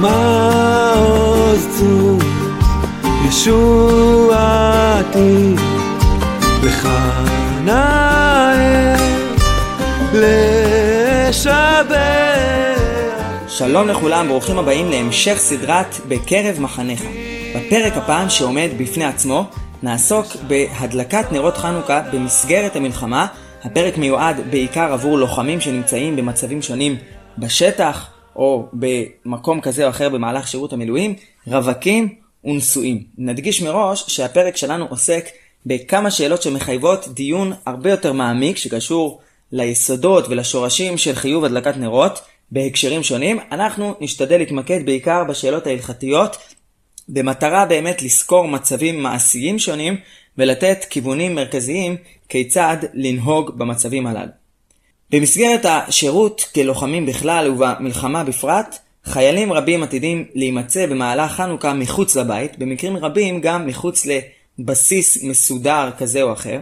מעוז ישועתי לך לשבח שלום לכולם, ברוכים הבאים להמשך סדרת בקרב מחניך. בפרק הפעם שעומד בפני עצמו, נעסוק בהדלקת נרות חנוכה במסגרת המלחמה. הפרק מיועד בעיקר עבור לוחמים שנמצאים במצבים שונים בשטח, או במקום כזה או אחר במהלך שירות המילואים, רווקים ונשואים. נדגיש מראש שהפרק שלנו עוסק בכמה שאלות שמחייבות דיון הרבה יותר מעמיק שקשור ליסודות ולשורשים של חיוב הדלקת נרות בהקשרים שונים. אנחנו נשתדל להתמקד בעיקר בשאלות ההלכתיות במטרה באמת לסקור מצבים מעשיים שונים ולתת כיוונים מרכזיים כיצד לנהוג במצבים הללו. במסגרת השירות כלוחמים בכלל ובמלחמה בפרט, חיילים רבים עתידים להימצא במהלך חנוכה מחוץ לבית, במקרים רבים גם מחוץ לבסיס מסודר כזה או אחר.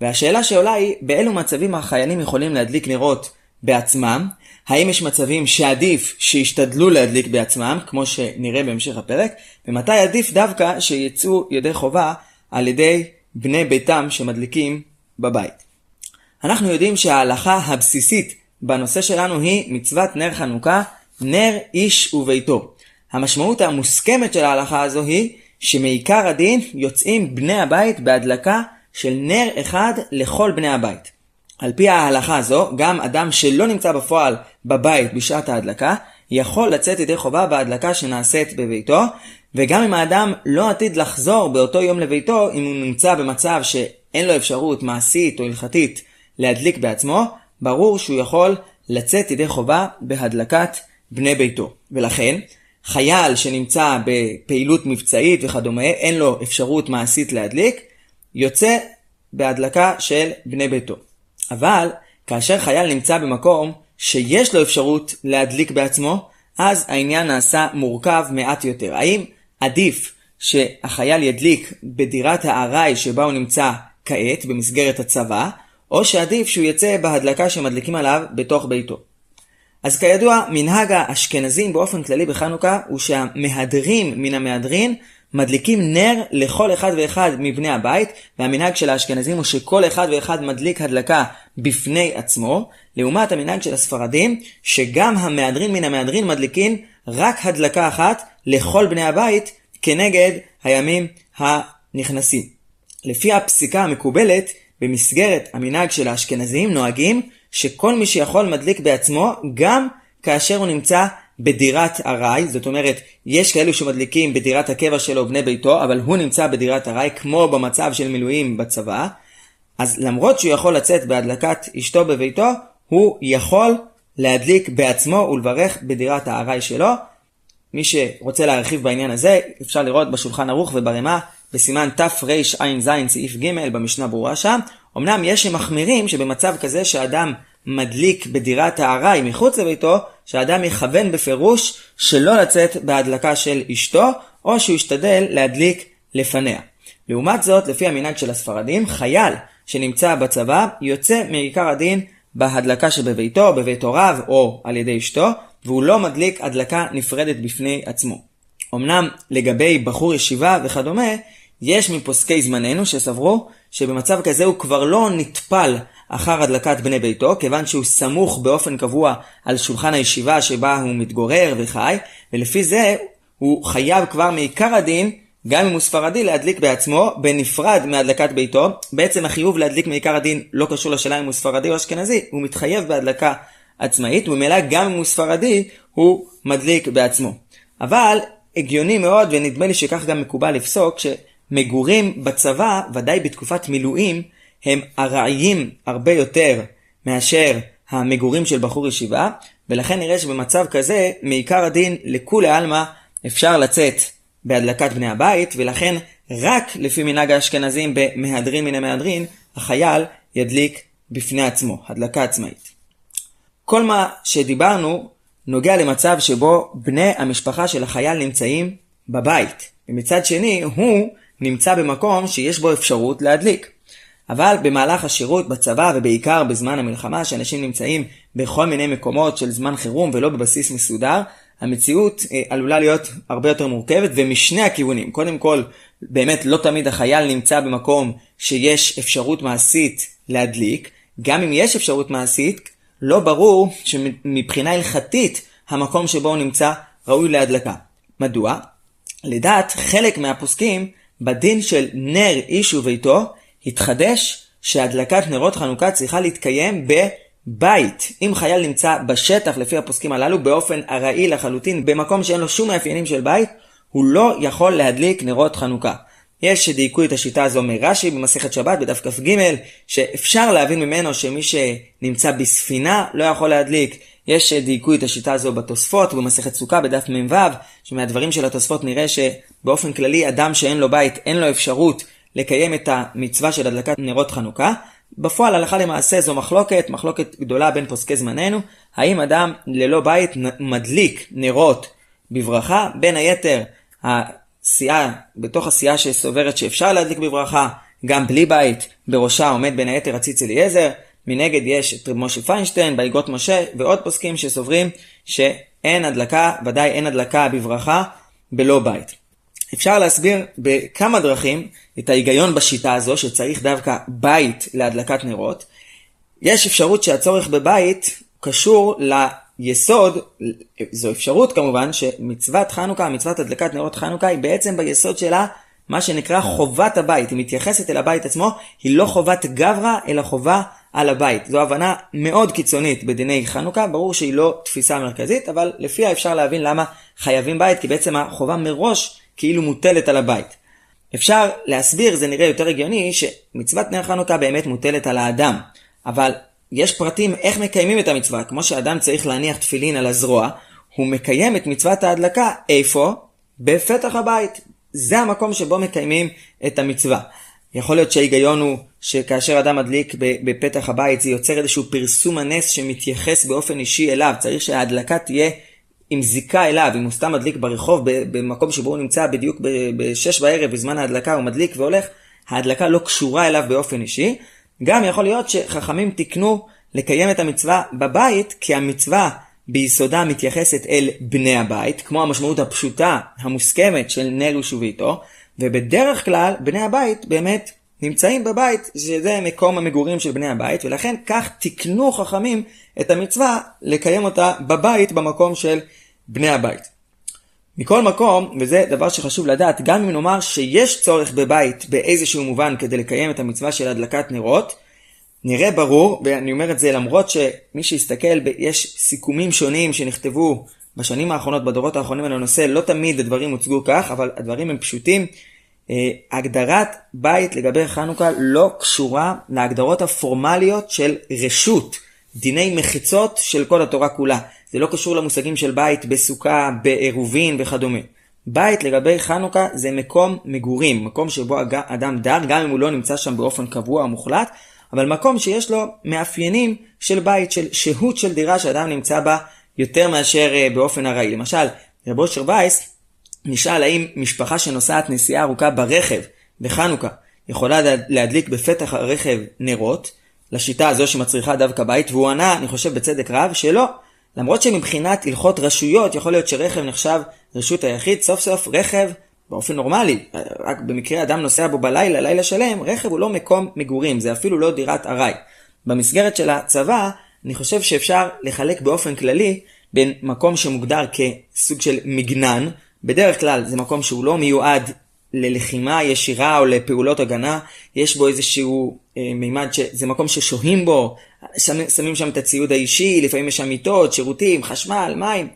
והשאלה שעולה היא, באילו מצבים החיילים יכולים להדליק נרות בעצמם? האם יש מצבים שעדיף שישתדלו להדליק בעצמם, כמו שנראה בהמשך הפרק? ומתי עדיף דווקא שיצאו ידי חובה על ידי בני ביתם שמדליקים בבית? אנחנו יודעים שההלכה הבסיסית בנושא שלנו היא מצוות נר חנוכה, נר איש וביתו. המשמעות המוסכמת של ההלכה הזו היא שמעיקר הדין יוצאים בני הבית בהדלקה של נר אחד לכל בני הבית. על פי ההלכה הזו, גם אדם שלא נמצא בפועל בבית בשעת ההדלקה, יכול לצאת ידי חובה בהדלקה שנעשית בביתו, וגם אם האדם לא עתיד לחזור באותו יום לביתו, אם הוא נמצא במצב שאין לו אפשרות מעשית או הלכתית להדליק בעצמו, ברור שהוא יכול לצאת ידי חובה בהדלקת בני ביתו. ולכן, חייל שנמצא בפעילות מבצעית וכדומה, אין לו אפשרות מעשית להדליק, יוצא בהדלקה של בני ביתו. אבל, כאשר חייל נמצא במקום שיש לו אפשרות להדליק בעצמו, אז העניין נעשה מורכב מעט יותר. האם עדיף שהחייל ידליק בדירת הארעי שבה הוא נמצא כעת, במסגרת הצבא, או שעדיף שהוא יצא בהדלקה שמדליקים עליו בתוך ביתו. אז כידוע, מנהג האשכנזים באופן כללי בחנוכה הוא שהמהדרים מן המהדרין מדליקים נר לכל אחד ואחד מבני הבית, והמנהג של האשכנזים הוא שכל אחד ואחד מדליק הדלקה בפני עצמו, לעומת המנהג של הספרדים, שגם המהדרין מן המהדרין מדליקים רק הדלקה אחת לכל בני הבית כנגד הימים הנכנסים. לפי הפסיקה המקובלת, במסגרת המנהג של האשכנזים נוהגים שכל מי שיכול מדליק בעצמו גם כאשר הוא נמצא בדירת ארעי, זאת אומרת, יש כאלו שמדליקים בדירת הקבע שלו בני ביתו, אבל הוא נמצא בדירת ארעי, כמו במצב של מילואים בצבא, אז למרות שהוא יכול לצאת בהדלקת אשתו בביתו, הוא יכול להדליק בעצמו ולברך בדירת הארעי שלו. מי שרוצה להרחיב בעניין הזה, אפשר לראות בשולחן ערוך וברמה בסימן תרע"ז סעיף ג' במשנה ברורה שם. אמנם יש שמחמירים שבמצב כזה שאדם מדליק בדירת הארעי מחוץ לביתו, שאדם יכוון בפירוש שלא לצאת בהדלקה של אשתו, או שהוא ישתדל להדליק לפניה. לעומת זאת, לפי המנהג של הספרדים, חייל שנמצא בצבא יוצא מעיקר הדין בהדלקה שבביתו, בבית הוריו או על ידי אשתו, והוא לא מדליק הדלקה נפרדת בפני עצמו. אמנם לגבי בחור ישיבה וכדומה, יש מפוסקי זמננו שסברו שבמצב כזה הוא כבר לא נטפל אחר הדלקת בני ביתו, כיוון שהוא סמוך באופן קבוע על שולחן הישיבה שבה הוא מתגורר וחי, ולפי זה הוא חייב כבר מעיקר הדין, גם אם הוא ספרדי, להדליק בעצמו, בנפרד מהדלקת ביתו. בעצם החיוב להדליק מעיקר הדין לא קשור לשאלה אם הוא ספרדי או אשכנזי, הוא מתחייב בהדלקה עצמאית, וממילא גם אם הוא ספרדי, הוא מדליק בעצמו. אבל הגיוני מאוד, ונדמה לי שכך גם מקובל לפסוק, שמגורים בצבא, ודאי בתקופת מילואים, הם ארעיים הרבה יותר מאשר המגורים של בחור ישיבה, ולכן נראה שבמצב כזה, מעיקר הדין לכולי עלמא אפשר לצאת בהדלקת בני הבית, ולכן רק לפי מנהג האשכנזים במהדרין מן המהדרין, החייל ידליק בפני עצמו, הדלקה עצמאית. כל מה שדיברנו נוגע למצב שבו בני המשפחה של החייל נמצאים בבית, ומצד שני הוא נמצא במקום שיש בו אפשרות להדליק. אבל במהלך השירות בצבא ובעיקר בזמן המלחמה, שאנשים נמצאים בכל מיני מקומות של זמן חירום ולא בבסיס מסודר, המציאות אה, עלולה להיות הרבה יותר מורכבת ומשני הכיוונים. קודם כל, באמת לא תמיד החייל נמצא במקום שיש אפשרות מעשית להדליק. גם אם יש אפשרות מעשית, לא ברור שמבחינה הלכתית המקום שבו הוא נמצא ראוי להדלקה. מדוע? לדעת חלק מהפוסקים, בדין של נר איש וביתו, התחדש שהדלקת נרות חנוכה צריכה להתקיים בבית. אם חייל נמצא בשטח, לפי הפוסקים הללו, באופן ארעי לחלוטין, במקום שאין לו שום מאפיינים של בית, הוא לא יכול להדליק נרות חנוכה. יש שדייקו את השיטה הזו מרש"י במסכת שבת בדף כ"ג, שאפשר להבין ממנו שמי שנמצא בספינה לא יכול להדליק. יש שדייקו את השיטה הזו בתוספות במסכת סוכה בדף מ"ו, שמהדברים של התוספות נראה שבאופן כללי אדם שאין לו בית אין לו אפשרות לקיים את המצווה של הדלקת נרות חנוכה. בפועל הלכה למעשה זו מחלוקת, מחלוקת גדולה בין פוסקי זמננו, האם אדם ללא בית מדליק נרות בברכה, בין היתר סיעה, בתוך הסיעה שסוברת שאפשר להדליק בברכה, גם בלי בית, בראשה עומד בין היתר הציץ אליעזר, מנגד יש את משה פיינשטיין, בהיגות משה, ועוד פוסקים שסוברים שאין הדלקה, ודאי אין הדלקה בברכה, בלא בית. אפשר להסביר בכמה דרכים את ההיגיון בשיטה הזו, שצריך דווקא בית להדלקת נרות. יש אפשרות שהצורך בבית קשור יסוד, זו אפשרות כמובן, שמצוות חנוכה, מצוות הדלקת נרות חנוכה, היא בעצם ביסוד שלה מה שנקרא חובת הבית. היא מתייחסת אל הבית עצמו, היא לא חובת גברא, אלא חובה על הבית. זו הבנה מאוד קיצונית בדיני חנוכה, ברור שהיא לא תפיסה מרכזית, אבל לפיה אפשר להבין למה חייבים בית, כי בעצם החובה מראש כאילו מוטלת על הבית. אפשר להסביר, זה נראה יותר הגיוני, שמצוות נר חנוכה באמת מוטלת על האדם. אבל יש פרטים איך מקיימים את המצווה. כמו שאדם צריך להניח תפילין על הזרוע, הוא מקיים את מצוות ההדלקה, איפה? בפתח הבית. זה המקום שבו מקיימים את המצווה. יכול להיות שההיגיון הוא שכאשר אדם מדליק בפתח הבית זה יוצר איזשהו פרסום הנס שמתייחס באופן אישי אליו. צריך שההדלקה תהיה עם זיקה אליו. אם הוא סתם מדליק ברחוב במקום שבו הוא נמצא בדיוק ב-6 בערב בזמן ההדלקה הוא מדליק והולך, ההדלקה לא קשורה אליו באופן אישי. גם יכול להיות שחכמים תיקנו לקיים את המצווה בבית, כי המצווה ביסודה מתייחסת אל בני הבית, כמו המשמעות הפשוטה, המוסכמת של נר ושביתו, ובדרך כלל בני הבית באמת נמצאים בבית, שזה מקום המגורים של בני הבית, ולכן כך תיקנו חכמים את המצווה לקיים אותה בבית, במקום של בני הבית. מכל מקום, וזה דבר שחשוב לדעת, גם אם נאמר שיש צורך בבית באיזשהו מובן כדי לקיים את המצווה של הדלקת נרות, נראה ברור, ואני אומר את זה למרות שמי שיסתכל, יש סיכומים שונים שנכתבו בשנים האחרונות, בדורות האחרונים על הנושא, לא תמיד הדברים הוצגו כך, אבל הדברים הם פשוטים. אה, הגדרת בית לגבי חנוכה לא קשורה להגדרות הפורמליות של רשות, דיני מחיצות של כל התורה כולה. זה לא קשור למושגים של בית בסוכה, בעירובין וכדומה. בית לגבי חנוכה זה מקום מגורים, מקום שבו אדם דר, גם אם הוא לא נמצא שם באופן קבוע או מוחלט, אבל מקום שיש לו מאפיינים של בית, של שהות של דירה שאדם נמצא בה יותר מאשר אה, באופן ארעי. למשל, רב אושר וייס נשאל האם משפחה שנוסעת נסיעה ארוכה ברכב בחנוכה יכולה להדליק בפתח הרכב נרות, לשיטה הזו שמצריכה דווקא בית, והוא ענה, אני חושב בצדק רב, שלא. למרות שמבחינת הלכות רשויות יכול להיות שרכב נחשב רשות היחיד, סוף סוף רכב באופן נורמלי, רק במקרה אדם נוסע בו בלילה, לילה שלם, רכב הוא לא מקום מגורים, זה אפילו לא דירת ארעי. במסגרת של הצבא, אני חושב שאפשר לחלק באופן כללי בין מקום שמוגדר כסוג של מגנן, בדרך כלל זה מקום שהוא לא מיועד ללחימה ישירה או לפעולות הגנה, יש בו איזשהו אה, מימד שזה מקום ששוהים בו, שמים, שמים שם את הציוד האישי, לפעמים יש שם מיטות, שירותים, חשמל, מים,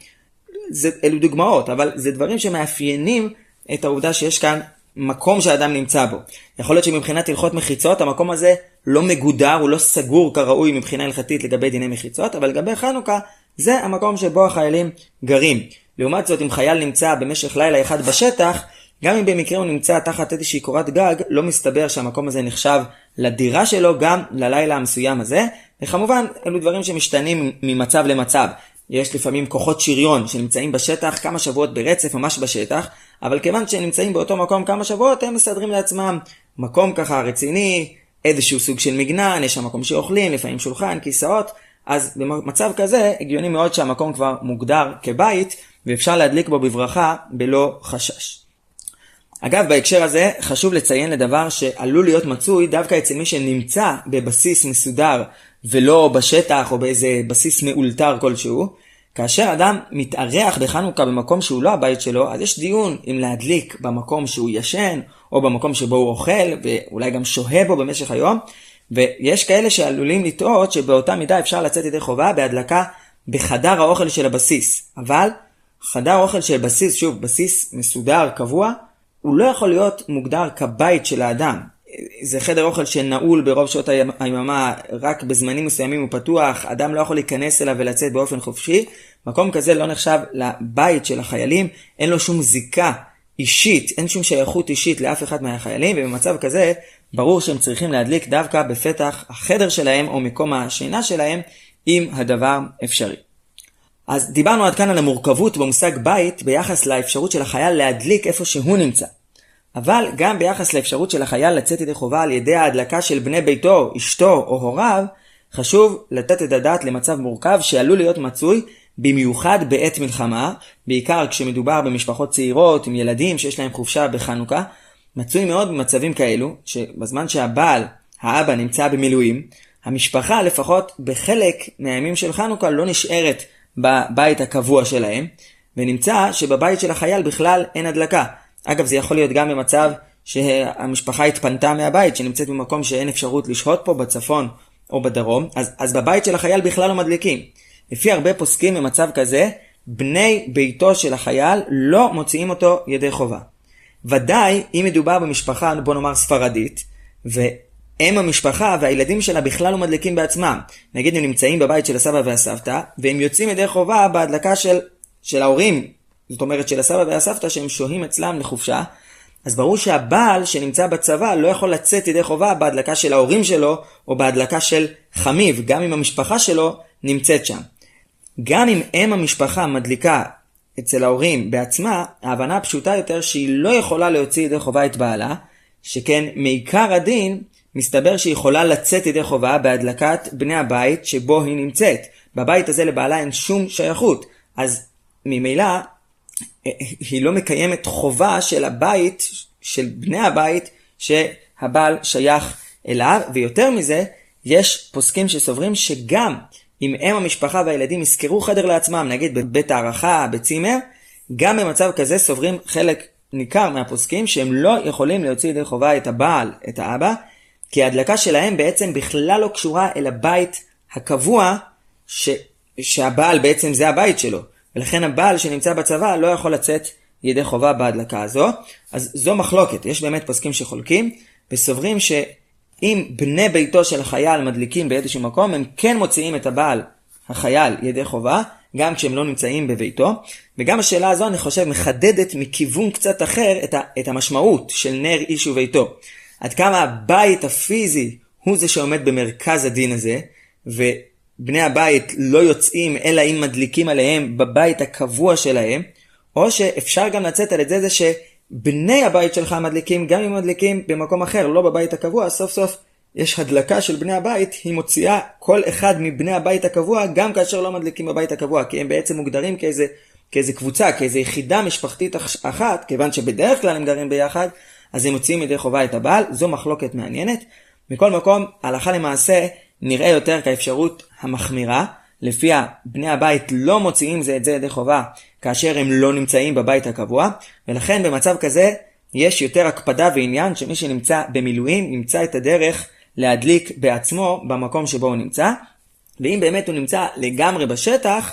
זה, אלו דוגמאות, אבל זה דברים שמאפיינים את העובדה שיש כאן מקום שאדם נמצא בו. יכול להיות שמבחינת הלכות מחיצות, המקום הזה לא מגודר, הוא לא סגור כראוי מבחינה הלכתית לגבי דיני מחיצות, אבל לגבי חנוכה, זה המקום שבו החיילים גרים. לעומת זאת, אם חייל נמצא במשך לילה אחד בשטח, גם אם במקרה הוא נמצא תחת איזושהי קורת גג, לא מסתבר שהמקום הזה נחשב לדירה שלו גם ללילה המסוים הזה, וכמובן, אלו דברים שמשתנים ממצב למצב. יש לפעמים כוחות שריון שנמצאים בשטח כמה שבועות ברצף, ממש בשטח, אבל כיוון שהם נמצאים באותו מקום כמה שבועות, הם מסדרים לעצמם מקום ככה רציני, איזשהו סוג של מגנן, יש שם מקום שאוכלים, לפעמים שולחן, כיסאות, אז במצב כזה, הגיוני מאוד שהמקום כבר מוגדר כבית, ואפשר להדליק בו בברכה בלא חשש. אגב, בהקשר הזה חשוב לציין לדבר שעלול להיות מצוי דווקא אצל מי שנמצא בבסיס מסודר ולא בשטח או באיזה בסיס מאולתר כלשהו. כאשר אדם מתארח בחנוכה במקום שהוא לא הבית שלו, אז יש דיון אם להדליק במקום שהוא ישן, או במקום שבו הוא אוכל, ואולי גם שוהה בו במשך היום, ויש כאלה שעלולים לטעות שבאותה מידה אפשר לצאת ידי חובה בהדלקה בחדר האוכל של הבסיס. אבל חדר אוכל של בסיס, שוב, בסיס מסודר, קבוע, הוא לא יכול להיות מוגדר כבית של האדם. זה חדר אוכל שנעול ברוב שעות היממה, רק בזמנים מסוימים הוא פתוח, אדם לא יכול להיכנס אליו ולצאת באופן חופשי. מקום כזה לא נחשב לבית של החיילים, אין לו שום זיקה אישית, אין שום שייכות אישית לאף אחד מהחיילים, ובמצב כזה ברור שהם צריכים להדליק דווקא בפתח החדר שלהם או מקום השינה שלהם, אם הדבר אפשרי. אז דיברנו עד כאן על המורכבות במושג בית ביחס לאפשרות של החייל להדליק איפה שהוא נמצא. אבל גם ביחס לאפשרות של החייל לצאת ידי חובה על ידי ההדלקה של בני ביתו, אשתו או הוריו, חשוב לתת את הדעת למצב מורכב שעלול להיות מצוי במיוחד בעת מלחמה, בעיקר כשמדובר במשפחות צעירות עם ילדים שיש להם חופשה בחנוכה, מצוי מאוד במצבים כאלו, שבזמן שהבעל, האבא, נמצא במילואים, המשפחה לפחות בחלק מהימים של חנוכה לא נשארת בבית הקבוע שלהם, ונמצא שבבית של החייל בכלל אין הדלקה. אגב, זה יכול להיות גם במצב שהמשפחה התפנתה מהבית, שנמצאת במקום שאין אפשרות לשהות פה, בצפון או בדרום, אז, אז בבית של החייל בכלל לא מדליקים. לפי הרבה פוסקים במצב כזה, בני ביתו של החייל לא מוציאים אותו ידי חובה. ודאי אם מדובר במשפחה, בוא נאמר ספרדית, ואם המשפחה והילדים שלה בכלל לא מדליקים בעצמם. נגיד הם נמצאים בבית של הסבא והסבתא, והם יוצאים ידי חובה בהדלקה של, של ההורים, זאת אומרת של הסבא והסבתא שהם שוהים אצלם לחופשה, אז ברור שהבעל שנמצא בצבא לא יכול לצאת ידי חובה בהדלקה של ההורים שלו, או בהדלקה של חמיו, גם אם המשפחה שלו נמצאת שם. גם אם אם המשפחה מדליקה אצל ההורים בעצמה, ההבנה הפשוטה יותר שהיא לא יכולה להוציא ידי חובה את בעלה, שכן מעיקר הדין, מסתבר שהיא יכולה לצאת ידי חובה בהדלקת בני הבית שבו היא נמצאת. בבית הזה לבעלה אין שום שייכות. אז ממילא, היא לא מקיימת חובה של הבית, של בני הבית, שהבעל שייך אליו, ויותר מזה, יש פוסקים שסוברים שגם אם אם המשפחה והילדים ישכרו חדר לעצמם, נגיד בבית הערכה, בצימר, גם במצב כזה סוברים חלק ניכר מהפוסקים שהם לא יכולים להוציא ידי חובה את הבעל, את האבא, כי ההדלקה שלהם בעצם בכלל לא קשורה אל הבית הקבוע ש... שהבעל בעצם זה הבית שלו. ולכן הבעל שנמצא בצבא לא יכול לצאת ידי חובה בהדלקה הזו. אז זו מחלוקת, יש באמת פוסקים שחולקים, וסוברים ש... אם בני ביתו של החייל מדליקים באיזשהו מקום, הם כן מוציאים את הבעל, החייל, ידי חובה, גם כשהם לא נמצאים בביתו. וגם השאלה הזו, אני חושב, מחדדת מכיוון קצת אחר את, ה- את המשמעות של נר איש וביתו. עד כמה הבית הפיזי הוא זה שעומד במרכז הדין הזה, ובני הבית לא יוצאים אלא אם מדליקים עליהם בבית הקבוע שלהם, או שאפשר גם לצאת על ידי זה ש... בני הבית שלך מדליקים, גם אם מדליקים במקום אחר, לא בבית הקבוע, סוף סוף יש הדלקה של בני הבית, היא מוציאה כל אחד מבני הבית הקבוע, גם כאשר לא מדליקים בבית הקבוע, כי הם בעצם מוגדרים כאיזה, כאיזה קבוצה, כאיזה יחידה משפחתית אחת, כיוון שבדרך כלל הם גרים ביחד, אז הם מוציאים ידי חובה את הבעל, זו מחלוקת מעניינת. מכל מקום, הלכה למעשה נראה יותר כאפשרות המחמירה, לפיה בני הבית לא מוציאים זה את זה ידי חובה כאשר הם לא נמצאים בבית הקבוע, ולכן במצב כזה יש יותר הקפדה ועניין שמי שנמצא במילואים ימצא את הדרך להדליק בעצמו במקום שבו הוא נמצא, ואם באמת הוא נמצא לגמרי בשטח,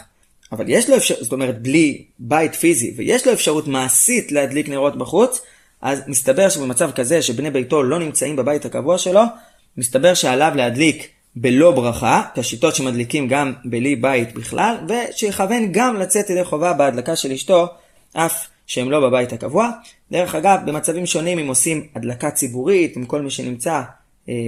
אבל יש לו אפשרות, זאת אומרת בלי בית פיזי, ויש לו אפשרות מעשית להדליק נרות בחוץ, אז מסתבר שבמצב כזה שבני ביתו לא נמצאים בבית הקבוע שלו, מסתבר שעליו להדליק בלא ברכה, כשיטות שמדליקים גם בלי בית בכלל, ושיכוון גם לצאת ידי חובה בהדלקה של אשתו, אף שהם לא בבית הקבוע. דרך אגב, במצבים שונים אם עושים הדלקה ציבורית עם כל מי שנמצא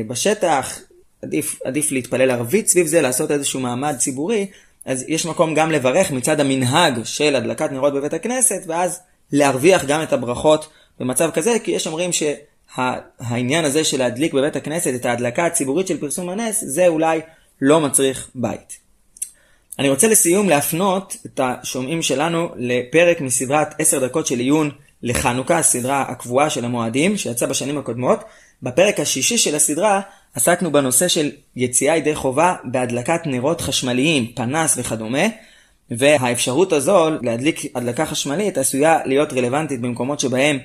בשטח, עדיף, עדיף להתפלל ערבית סביב זה, לעשות איזשהו מעמד ציבורי, אז יש מקום גם לברך מצד המנהג של הדלקת נרות בבית הכנסת, ואז להרוויח גם את הברכות במצב כזה, כי יש אומרים ש... העניין הזה של להדליק בבית הכנסת את ההדלקה הציבורית של פרסום הנס, זה אולי לא מצריך בית. אני רוצה לסיום להפנות את השומעים שלנו לפרק מסדרת 10 דקות של עיון לחנוכה, הסדרה הקבועה של המועדים שיצא בשנים הקודמות. בפרק השישי של הסדרה עסקנו בנושא של יציאה ידי חובה בהדלקת נרות חשמליים, פנס וכדומה, והאפשרות הזו להדליק הדלקה חשמלית עשויה להיות רלוונטית במקומות שבהם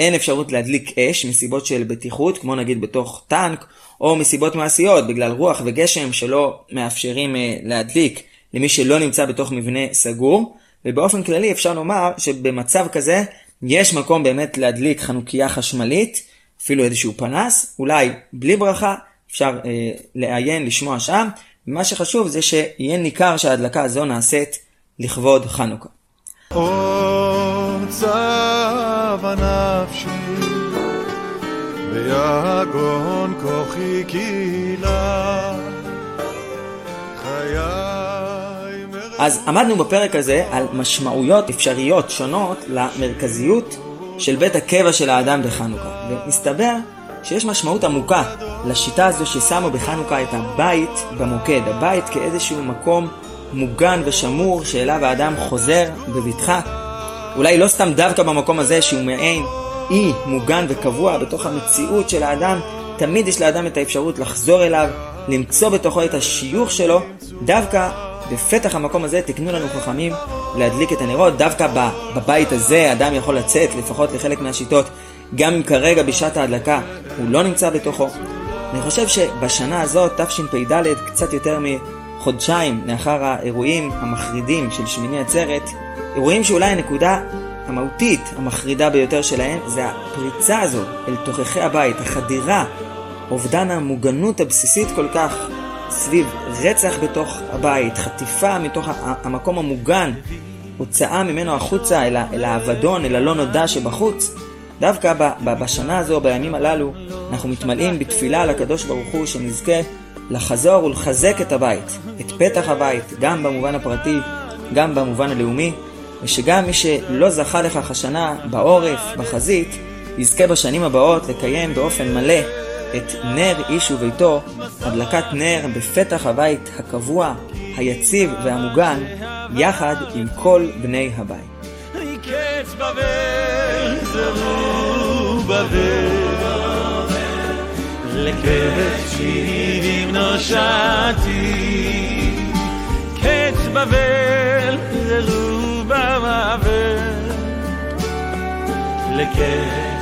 אין אפשרות להדליק אש מסיבות של בטיחות, כמו נגיד בתוך טנק, או מסיבות מעשיות, בגלל רוח וגשם שלא מאפשרים אה, להדליק למי שלא נמצא בתוך מבנה סגור. ובאופן כללי אפשר לומר שבמצב כזה יש מקום באמת להדליק חנוכיה חשמלית, אפילו איזשהו פנס, אולי בלי ברכה, אפשר אה, לעיין, לשמוע שם. ומה שחשוב זה שיהיה ניכר שההדלקה הזו נעשית לכבוד חנוכה. ויגון כוחי קהילה אז עמדנו בפרק הזה על משמעויות אפשריות שונות למרכזיות של בית הקבע של האדם בחנוכה. ומסתבר שיש משמעות עמוקה לשיטה הזו ששמו בחנוכה את הבית במוקד, הבית כאיזשהו מקום מוגן ושמור שאליו האדם חוזר בבטחה. אולי לא סתם דווקא במקום הזה שהוא מעין אי מוגן וקבוע בתוך המציאות של האדם, תמיד יש לאדם את האפשרות לחזור אליו, למצוא בתוכו את השיוך שלו, דווקא בפתח המקום הזה תקנו לנו חכמים להדליק את הנרות, דווקא בבית הזה אדם יכול לצאת, לפחות לחלק מהשיטות, גם אם כרגע בשעת ההדלקה הוא לא נמצא בתוכו. אני חושב שבשנה הזאת, תשפ"ד, קצת יותר מחודשיים לאחר האירועים המחרידים של שמיני עצרת, אירועים שאולי הנקודה המהותית המחרידה ביותר שלהם זה הפריצה הזו אל תוככי הבית, החדירה, אובדן המוגנות הבסיסית כל כך סביב רצח בתוך הבית, חטיפה מתוך המקום המוגן, הוצאה ממנו החוצה אל, אל האבדון, אל הלא נודע שבחוץ. דווקא בשנה הזו, בימים הללו, אנחנו מתמלאים בתפילה לקדוש ברוך הוא שנזכה לחזור ולחזק את הבית, את פתח הבית, גם במובן הפרטי, גם במובן הלאומי, ושגם מי שלא זכה לכך השנה בעורף, בחזית, יזכה בשנים הבאות לקיים באופן מלא את נר איש וביתו, הדלקת נר בפתח הבית הקבוע, היציב והמוגן, יחד עם כל בני הבית. לקץ שבעים נושעתי, בבל זרובבל, לקץ